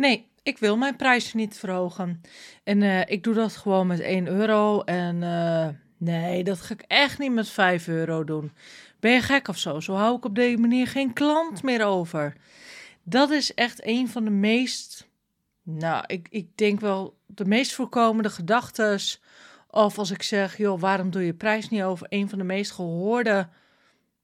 Nee, ik wil mijn prijzen niet verhogen. En uh, ik doe dat gewoon met 1 euro. En uh, nee, dat ga ik echt niet met 5 euro doen. Ben je gek of zo? Zo hou ik op deze manier geen klant meer over. Dat is echt een van de meest, nou, ik, ik denk wel de meest voorkomende gedachten. Of als ik zeg, joh, waarom doe je prijs niet over? Een van de meest gehoorde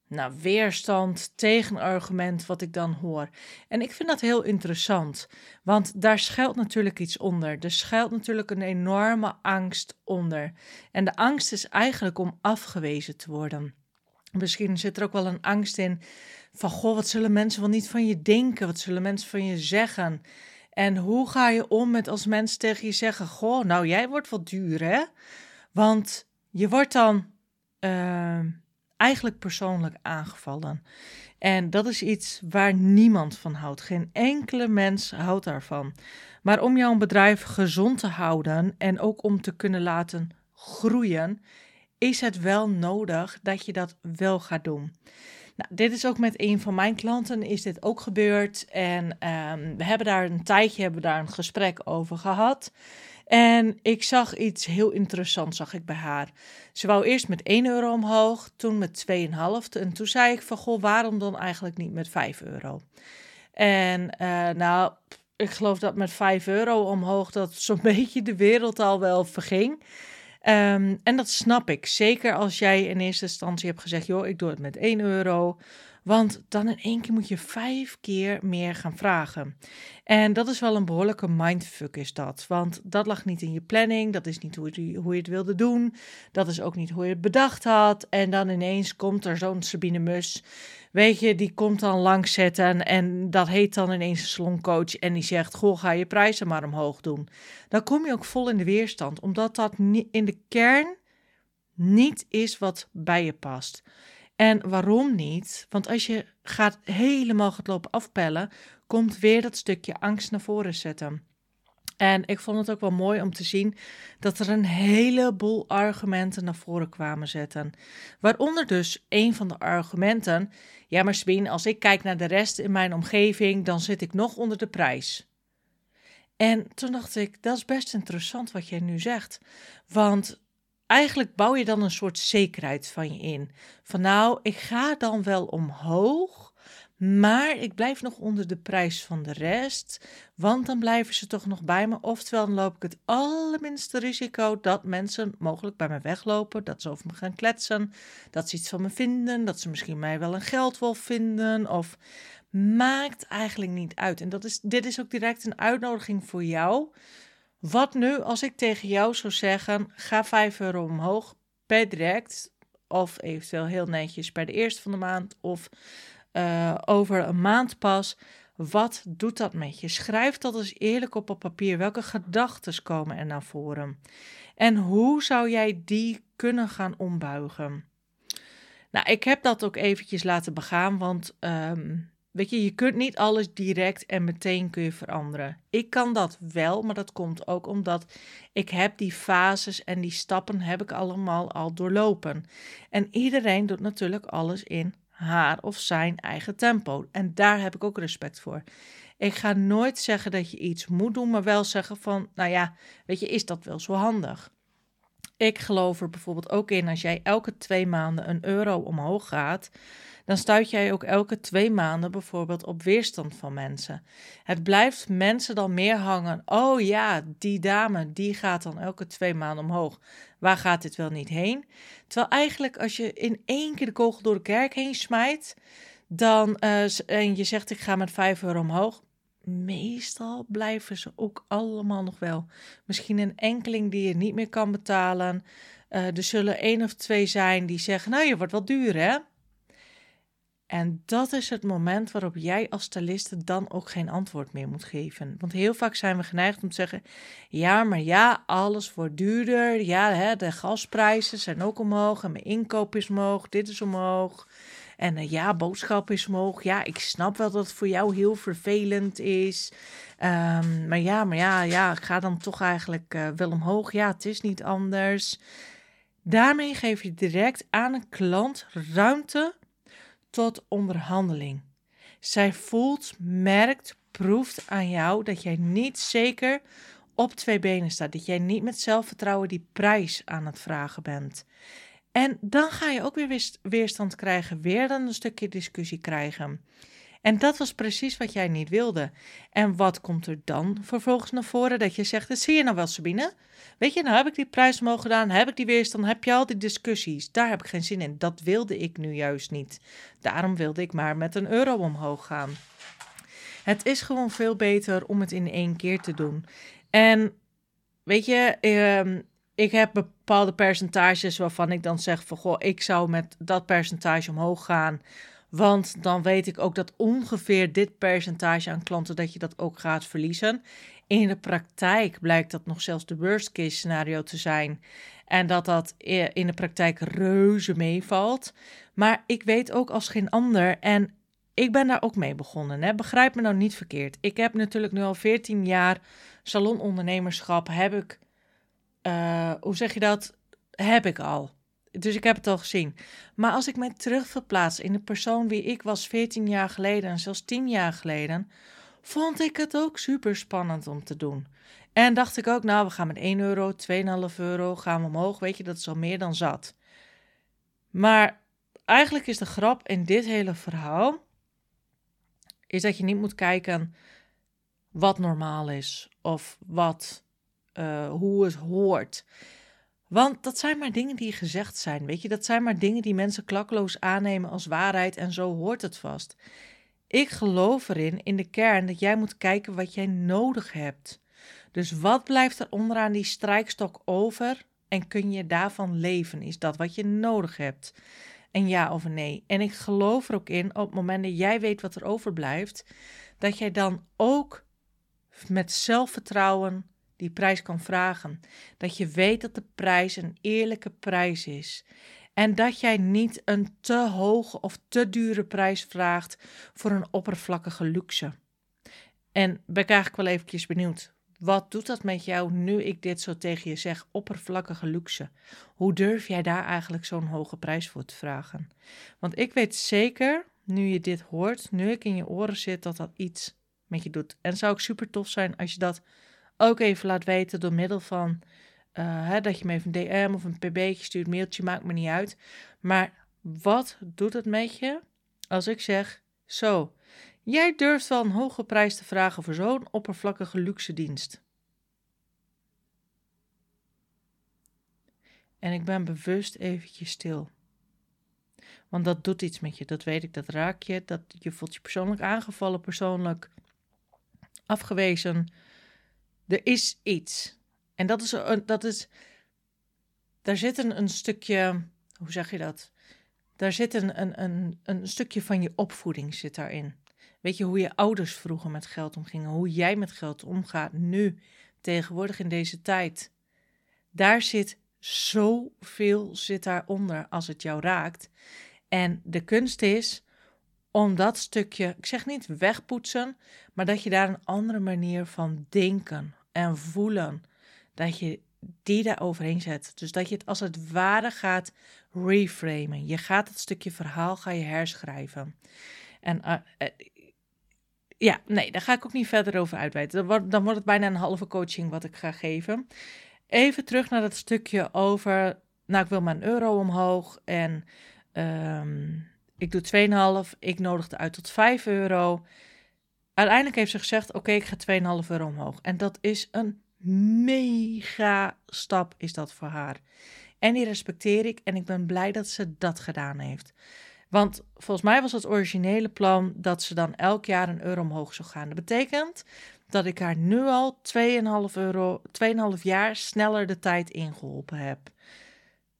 nou, weerstand, tegenargument wat ik dan hoor. En ik vind dat heel interessant, want daar schuilt natuurlijk iets onder. Er schuilt natuurlijk een enorme angst onder. En de angst is eigenlijk om afgewezen te worden. Misschien zit er ook wel een angst in van, goh, wat zullen mensen wel niet van je denken? Wat zullen mensen van je zeggen? En hoe ga je om met als mensen tegen je zeggen, goh, nou jij wordt wat duur, hè? Want je wordt dan... Uh, eigenlijk persoonlijk aangevallen. En dat is iets waar niemand van houdt. Geen enkele mens houdt daarvan. Maar om jouw bedrijf gezond te houden en ook om te kunnen laten groeien, is het wel nodig dat je dat wel gaat doen. Nou, dit is ook met een van mijn klanten is dit ook gebeurd. En um, we hebben daar een tijdje hebben daar een gesprek over gehad. En ik zag iets heel interessants, zag ik bij haar. Ze wou eerst met 1 euro omhoog, toen met 2,5. En toen zei ik van, goh, waarom dan eigenlijk niet met 5 euro? En uh, nou, ik geloof dat met 5 euro omhoog dat zo'n beetje de wereld al wel verging. Um, en dat snap ik. Zeker als jij in eerste instantie hebt gezegd: joh, ik doe het met 1 euro. Want dan in één keer moet je vijf keer meer gaan vragen. En dat is wel een behoorlijke mindfuck is dat. Want dat lag niet in je planning. Dat is niet hoe je, hoe je het wilde doen. Dat is ook niet hoe je het bedacht had. En dan ineens komt er zo'n Sabine Mus. Weet je, die komt dan langs zetten. En dat heet dan ineens een saloncoach. En die zegt, goh, ga je prijzen maar omhoog doen. Dan kom je ook vol in de weerstand. Omdat dat in de kern niet is wat bij je past. En waarom niet? Want als je gaat helemaal gaat lopen afpellen, komt weer dat stukje angst naar voren zetten. En ik vond het ook wel mooi om te zien dat er een heleboel argumenten naar voren kwamen zetten. Waaronder dus een van de argumenten: ja, maar Spien, als ik kijk naar de rest in mijn omgeving, dan zit ik nog onder de prijs. En toen dacht ik, dat is best interessant wat jij nu zegt. Want eigenlijk bouw je dan een soort zekerheid van je in. Van nou, ik ga dan wel omhoog, maar ik blijf nog onder de prijs van de rest, want dan blijven ze toch nog bij me. Oftewel, dan loop ik het allerminste risico dat mensen mogelijk bij me weglopen, dat ze over me gaan kletsen, dat ze iets van me vinden, dat ze misschien mij wel een geldwolf vinden of maakt eigenlijk niet uit. En dat is, dit is ook direct een uitnodiging voor jou wat nu als ik tegen jou zou zeggen: ga 5 euro omhoog per direct, of eventueel heel netjes per de eerste van de maand, of uh, over een maand pas. Wat doet dat met je? Schrijf dat eens eerlijk op op papier. Welke gedachten komen er naar voren? En hoe zou jij die kunnen gaan ombuigen? Nou, ik heb dat ook eventjes laten begaan, want um, Weet je, je kunt niet alles direct en meteen kun je veranderen. Ik kan dat wel, maar dat komt ook omdat ik heb die fases en die stappen heb ik allemaal al doorlopen. En iedereen doet natuurlijk alles in haar of zijn eigen tempo. En daar heb ik ook respect voor. Ik ga nooit zeggen dat je iets moet doen, maar wel zeggen van, nou ja, weet je, is dat wel zo handig? Ik geloof er bijvoorbeeld ook in als jij elke twee maanden een euro omhoog gaat, dan stuit jij ook elke twee maanden bijvoorbeeld op weerstand van mensen. Het blijft mensen dan meer hangen. Oh ja, die dame, die gaat dan elke twee maanden omhoog. Waar gaat dit wel niet heen? Terwijl eigenlijk als je in één keer de kogel door de kerk heen smijt, dan, uh, en je zegt ik ga met 5 euro omhoog, meestal blijven ze ook allemaal nog wel. Misschien een enkeling die je niet meer kan betalen. Uh, er zullen één of twee zijn die zeggen, nou je wordt wel duur hè. En dat is het moment waarop jij als styliste dan ook geen antwoord meer moet geven. Want heel vaak zijn we geneigd om te zeggen: ja, maar ja, alles wordt duurder. Ja, hè, de gasprijzen zijn ook omhoog en mijn inkoop is omhoog, dit is omhoog. En uh, ja, boodschap is omhoog. Ja, ik snap wel dat het voor jou heel vervelend is. Um, maar ja, maar ja, ja, ik ga dan toch eigenlijk uh, wel omhoog. Ja, het is niet anders. Daarmee geef je direct aan een klant ruimte tot onderhandeling. Zij voelt, merkt, proeft aan jou dat jij niet zeker op twee benen staat. Dat jij niet met zelfvertrouwen die prijs aan het vragen bent. En dan ga je ook weer weerstand krijgen, weer dan een stukje discussie krijgen. En dat was precies wat jij niet wilde. En wat komt er dan vervolgens naar voren? Dat je zegt, zie je nou wel Sabine? Weet je, nou heb ik die prijs omhoog gedaan, heb ik die weerstand, heb je al die discussies. Daar heb ik geen zin in. Dat wilde ik nu juist niet. Daarom wilde ik maar met een euro omhoog gaan. Het is gewoon veel beter om het in één keer te doen. En weet je, ehm, ik heb bepaalde percentages waarvan ik dan zeg van goh, ik zou met dat percentage omhoog gaan. Want dan weet ik ook dat ongeveer dit percentage aan klanten dat je dat ook gaat verliezen. In de praktijk blijkt dat nog zelfs de worst case scenario te zijn. En dat dat in de praktijk reuze meevalt. Maar ik weet ook als geen ander. En ik ben daar ook mee begonnen. Hè? Begrijp me nou niet verkeerd. Ik heb natuurlijk nu al 14 jaar salonondernemerschap. Heb ik, uh, hoe zeg je dat? Heb ik al. Dus ik heb het al gezien. Maar als ik mij terug verplaats in de persoon wie ik was 14 jaar geleden en zelfs 10 jaar geleden, vond ik het ook super spannend om te doen. En dacht ik ook, nou, we gaan met 1 euro, 2,5 euro, gaan we omhoog. Weet je, dat is al meer dan zat. Maar eigenlijk is de grap in dit hele verhaal, is dat je niet moet kijken wat normaal is of wat, uh, hoe het hoort. Want dat zijn maar dingen die gezegd zijn, weet je. Dat zijn maar dingen die mensen klakloos aannemen als waarheid en zo hoort het vast. Ik geloof erin, in de kern, dat jij moet kijken wat jij nodig hebt. Dus wat blijft er onderaan die strijkstok over en kun je daarvan leven? Is dat wat je nodig hebt? En ja of nee? En ik geloof er ook in, op het moment dat jij weet wat er overblijft, dat jij dan ook met zelfvertrouwen die prijs kan vragen. Dat je weet dat de prijs een eerlijke prijs is. En dat jij niet een te hoge of te dure prijs vraagt voor een oppervlakkige luxe. En ben ik eigenlijk wel eventjes benieuwd. Wat doet dat met jou nu ik dit zo tegen je zeg, oppervlakkige luxe? Hoe durf jij daar eigenlijk zo'n hoge prijs voor te vragen? Want ik weet zeker, nu je dit hoort, nu ik in je oren zit, dat dat iets met je doet. En zou ook super tof zijn als je dat ook even laat weten door middel van uh, hè, dat je me even een DM of een pb'tje stuurt, mailtje, maakt me niet uit. Maar wat doet het met je als ik zeg, zo, jij durft wel een hoge prijs te vragen voor zo'n oppervlakkige luxe dienst. En ik ben bewust eventjes stil. Want dat doet iets met je, dat weet ik, dat raak je, dat je voelt je persoonlijk aangevallen, persoonlijk afgewezen, er is iets. En dat is, dat is daar zit een, een stukje, hoe zeg je dat? Daar zit een, een, een, een stukje van je opvoeding zit daarin. Weet je hoe je ouders vroeger met geld omgingen, hoe jij met geld omgaat nu, tegenwoordig in deze tijd. Daar zit zoveel zit daaronder als het jou raakt. En de kunst is om dat stukje, ik zeg niet wegpoetsen, maar dat je daar een andere manier van denken en voelen, dat je die daar overheen zet. Dus dat je het als het ware gaat reframen. Je gaat het stukje verhaal ga je herschrijven. En uh, uh, ja, nee, daar ga ik ook niet verder over uitweiden. Dan wordt, dan wordt het bijna een halve coaching wat ik ga geven. Even terug naar dat stukje over, nou ik wil een euro omhoog en um, ik doe 2,5, ik nodigde uit tot 5 euro. Uiteindelijk heeft ze gezegd: Oké, ik ga 2,5 euro omhoog. En dat is een mega stap, is dat voor haar. En die respecteer ik en ik ben blij dat ze dat gedaan heeft. Want volgens mij was het originele plan dat ze dan elk jaar een euro omhoog zou gaan. Dat betekent dat ik haar nu al 2,5 euro, 2,5 jaar sneller de tijd ingeholpen heb.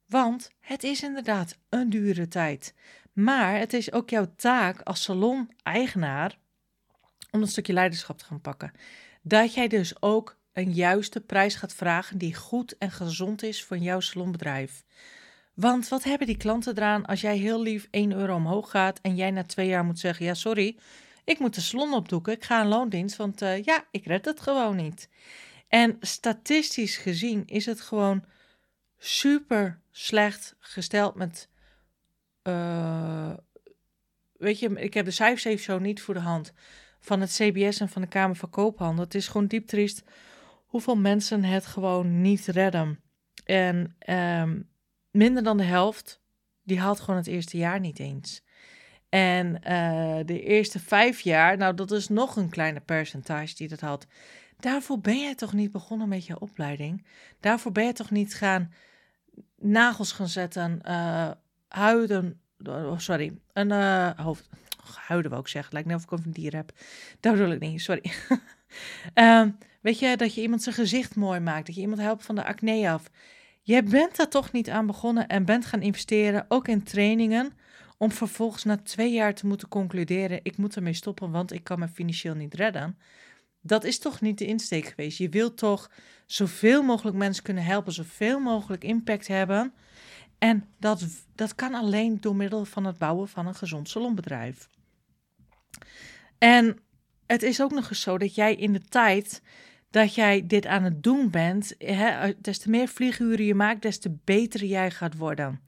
Want het is inderdaad een dure tijd. Maar het is ook jouw taak als salon-eigenaar om een stukje leiderschap te gaan pakken. Dat jij dus ook een juiste prijs gaat vragen die goed en gezond is voor jouw salonbedrijf. Want wat hebben die klanten eraan als jij heel lief 1 euro omhoog gaat en jij na twee jaar moet zeggen: Ja, sorry, ik moet de salon opdoeken, ik ga een loondienst, want uh, ja, ik red het gewoon niet. En statistisch gezien is het gewoon super slecht gesteld met uh, weet je, ik heb de cijfers even zo niet voor de hand. Van het CBS en van de Kamer van Koophandel. Het is gewoon diep triest hoeveel mensen het gewoon niet redden. En ehm, minder dan de helft, die haalt gewoon het eerste jaar niet eens. En uh, de eerste vijf jaar, nou dat is nog een kleine percentage die dat had. Daarvoor ben jij toch niet begonnen met je opleiding? Daarvoor ben je toch niet gaan nagels gaan zetten, uh, huiden, oh, sorry, een uh, hoofd, huiden wou ik zeggen, lijkt net of ik een dier heb. Dat bedoel ik niet, sorry. uh, weet je, dat je iemand zijn gezicht mooi maakt, dat je iemand helpt van de acne af. Je bent daar toch niet aan begonnen en bent gaan investeren, ook in trainingen, om vervolgens na twee jaar te moeten concluderen: ik moet ermee stoppen, want ik kan me financieel niet redden. Dat is toch niet de insteek geweest. Je wilt toch zoveel mogelijk mensen kunnen helpen, zoveel mogelijk impact hebben. En dat, dat kan alleen door middel van het bouwen van een gezond salonbedrijf. En het is ook nog eens zo dat jij in de tijd dat jij dit aan het doen bent, hè, des te meer vlieguren je maakt, des te beter jij gaat worden.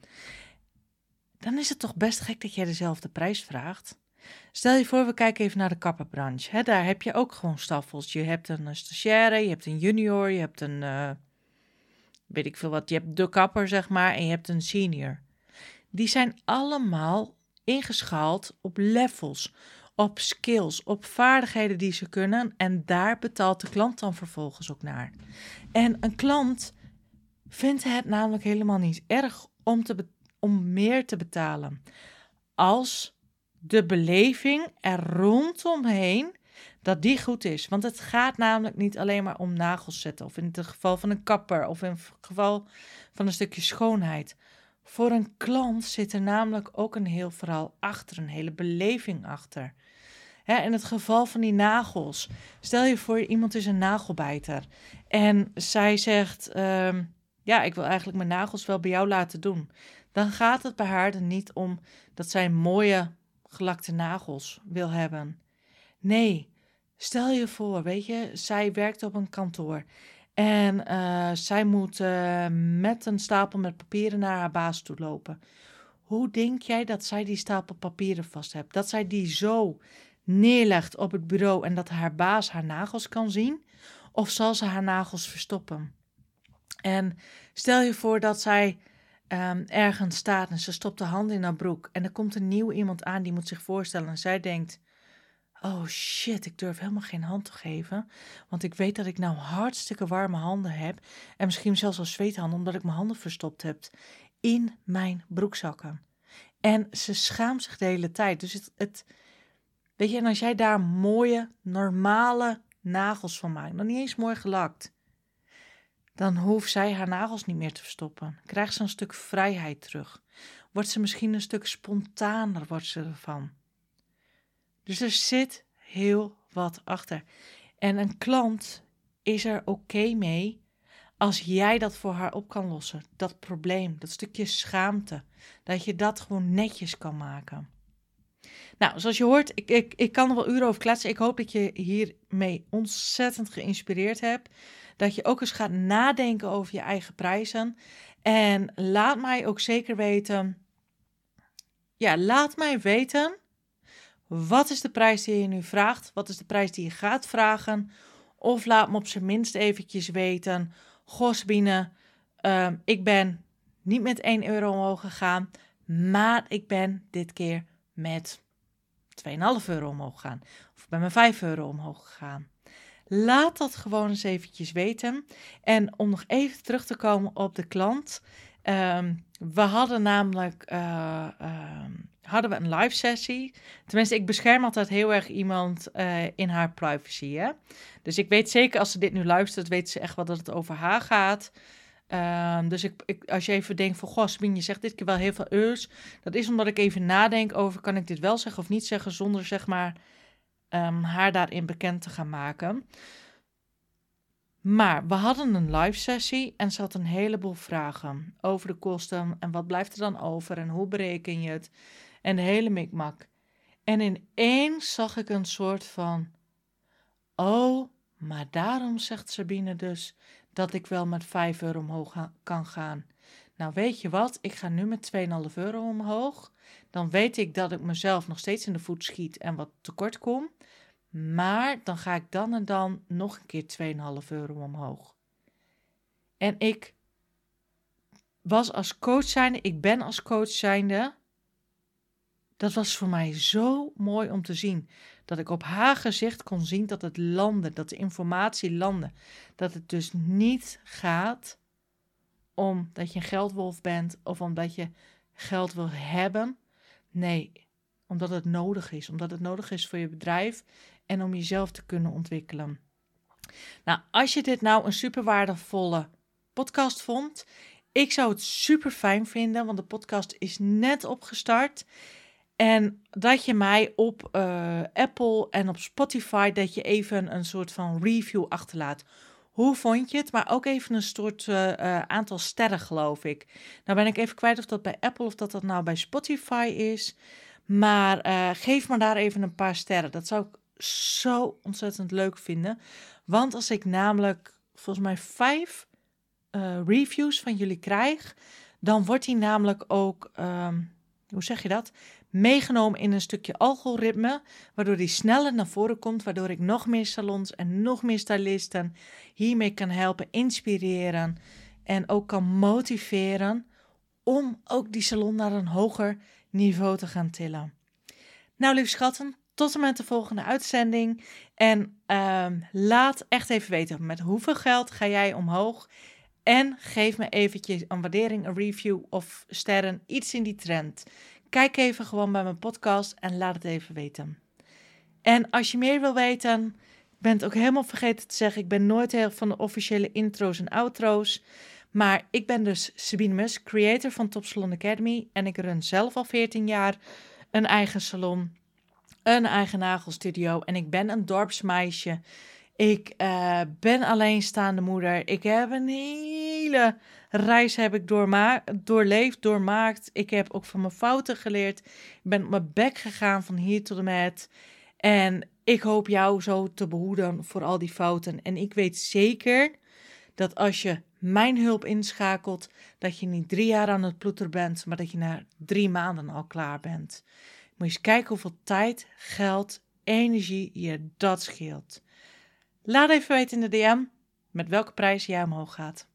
Dan is het toch best gek dat jij dezelfde prijs vraagt. Stel je voor, we kijken even naar de kapperbranche. Hè, daar heb je ook gewoon staffels. Je hebt een stagiaire, je hebt een junior, je hebt een, uh, weet ik veel wat, je hebt de kapper, zeg maar, en je hebt een senior. Die zijn allemaal ingeschaald op levels, op skills, op vaardigheden die ze kunnen. En daar betaalt de klant dan vervolgens ook naar. En een klant vindt het namelijk helemaal niet erg om, te om meer te betalen. Als de beleving er rondomheen, dat die goed is. Want het gaat namelijk niet alleen maar om nagels zetten, of in het geval van een kapper, of in het geval van een stukje schoonheid. Voor een klant zit er namelijk ook een heel verhaal achter, een hele beleving achter. In het geval van die nagels, stel je voor iemand is een nagelbijter en zij zegt, ehm, ja, ik wil eigenlijk mijn nagels wel bij jou laten doen. Dan gaat het bij haar er niet om dat zij mooie gelakte nagels wil hebben. Nee, stel je voor, weet je, zij werkt op een kantoor en uh, zij moet uh, met een stapel met papieren naar haar baas toe lopen. Hoe denk jij dat zij die stapel papieren vast hebt? Dat zij die zo neerlegt op het bureau en dat haar baas haar nagels kan zien? Of zal ze haar nagels verstoppen? En stel je voor dat zij um, ergens staat en ze stopt de hand in haar broek. En er komt een nieuw iemand aan die moet zich voorstellen. En zij denkt: Oh shit, ik durf helemaal geen hand te geven. Want ik weet dat ik nou hartstikke warme handen heb. En misschien zelfs al zweethanden, omdat ik mijn handen verstopt heb in mijn broekzakken. En ze schaamt zich de hele tijd. Dus het, het weet je, en als jij daar mooie, normale nagels van maakt, dan niet eens mooi gelakt dan hoeft zij haar nagels niet meer te verstoppen. Krijgt ze een stuk vrijheid terug. Wordt ze misschien een stuk spontaner, wordt ze ervan. Dus er zit heel wat achter. En een klant is er oké mee als jij dat voor haar op kan lossen. Dat probleem, dat stukje schaamte. Dat je dat gewoon netjes kan maken. Nou, zoals je hoort, ik, ik, ik kan er wel uren over kletsen. Ik hoop dat je hiermee ontzettend geïnspireerd hebt. Dat je ook eens gaat nadenken over je eigen prijzen. En laat mij ook zeker weten. Ja, laat mij weten. Wat is de prijs die je nu vraagt? Wat is de prijs die je gaat vragen? Of laat me op zijn minst eventjes weten. Gosbine, uh, ik ben niet met 1 euro omhoog gegaan. Maar ik ben dit keer met 2,5 euro omhoog gegaan. Of ben met 5 euro omhoog gegaan. Laat dat gewoon eens eventjes weten. En om nog even terug te komen op de klant. Um, we hadden namelijk uh, uh, hadden we een live sessie. Tenminste, ik bescherm altijd heel erg iemand uh, in haar privacy. Hè? Dus ik weet zeker als ze dit nu luistert, weet ze echt wel dat het over haar gaat. Um, dus ik, ik, als je even denkt van, goh, Sabine, je zegt dit keer wel heel veel eus. Dat is omdat ik even nadenk over, kan ik dit wel zeggen of niet zeggen, zonder zeg maar um, haar daarin bekend te gaan maken. Maar we hadden een live sessie en ze had een heleboel vragen over de kosten en wat blijft er dan over en hoe bereken je het en de hele mikmak. En ineens zag ik een soort van, oh, maar daarom zegt Sabine dus dat ik wel met 5 euro omhoog kan gaan. Nou, weet je wat? Ik ga nu met 2,5 euro omhoog. Dan weet ik dat ik mezelf nog steeds in de voet schiet en wat tekort kom. Maar dan ga ik dan en dan nog een keer 2,5 euro omhoog. En ik was als coach zijnde, ik ben als coach zijnde. Dat was voor mij zo mooi om te zien. Dat ik op haar gezicht kon zien dat het landde, dat de informatie landde. Dat het dus niet gaat omdat je een geldwolf bent of omdat je geld wil hebben. Nee, omdat het nodig is. Omdat het nodig is voor je bedrijf en om jezelf te kunnen ontwikkelen. Nou, als je dit nou een super waardevolle podcast vond, ik zou het super fijn vinden, want de podcast is net opgestart. En dat je mij op uh, Apple en op Spotify, dat je even een soort van review achterlaat. Hoe vond je het? Maar ook even een soort uh, uh, aantal sterren, geloof ik. Nou ben ik even kwijt of dat bij Apple of dat dat nou bij Spotify is. Maar geef me daar even een paar sterren. Dat zou ik zo ontzettend leuk vinden. Want als ik namelijk volgens mij vijf reviews van jullie krijg, dan wordt die namelijk ook, um, hoe zeg je dat? Meegenomen in een stukje algoritme, waardoor die sneller naar voren komt, waardoor ik nog meer salons en nog meer stylisten hiermee kan helpen, inspireren en ook kan motiveren om ook die salon naar een hoger niveau te gaan tillen. Nou, lieve schatten, tot en met de volgende uitzending. En um, laat echt even weten met hoeveel geld ga jij omhoog. En geef me eventjes een waardering, een review of sterren, iets in die trend. Kijk even gewoon bij mijn podcast en laat het even weten. En als je meer wil weten, ben het ook helemaal vergeten te zeggen. Ik ben nooit heel van de officiële intro's en outro's. Maar ik ben dus Sabine Mus, creator van Top Salon Academy. En ik run zelf al 14 jaar een eigen salon, een eigen nagelstudio. En ik ben een dorpsmeisje. Ik uh, ben alleenstaande moeder. Ik heb een hele reis heb ik doorleefd, doormaakt. Ik heb ook van mijn fouten geleerd. Ik ben op mijn bek gegaan van hier tot en met. En ik hoop jou zo te behoeden voor al die fouten. En ik weet zeker dat als je mijn hulp inschakelt, dat je niet drie jaar aan het ploeteren bent, maar dat je na drie maanden al klaar bent. Moet je eens kijken hoeveel tijd, geld, energie je dat scheelt. Laat even weten in de DM met welke prijs jij omhoog gaat.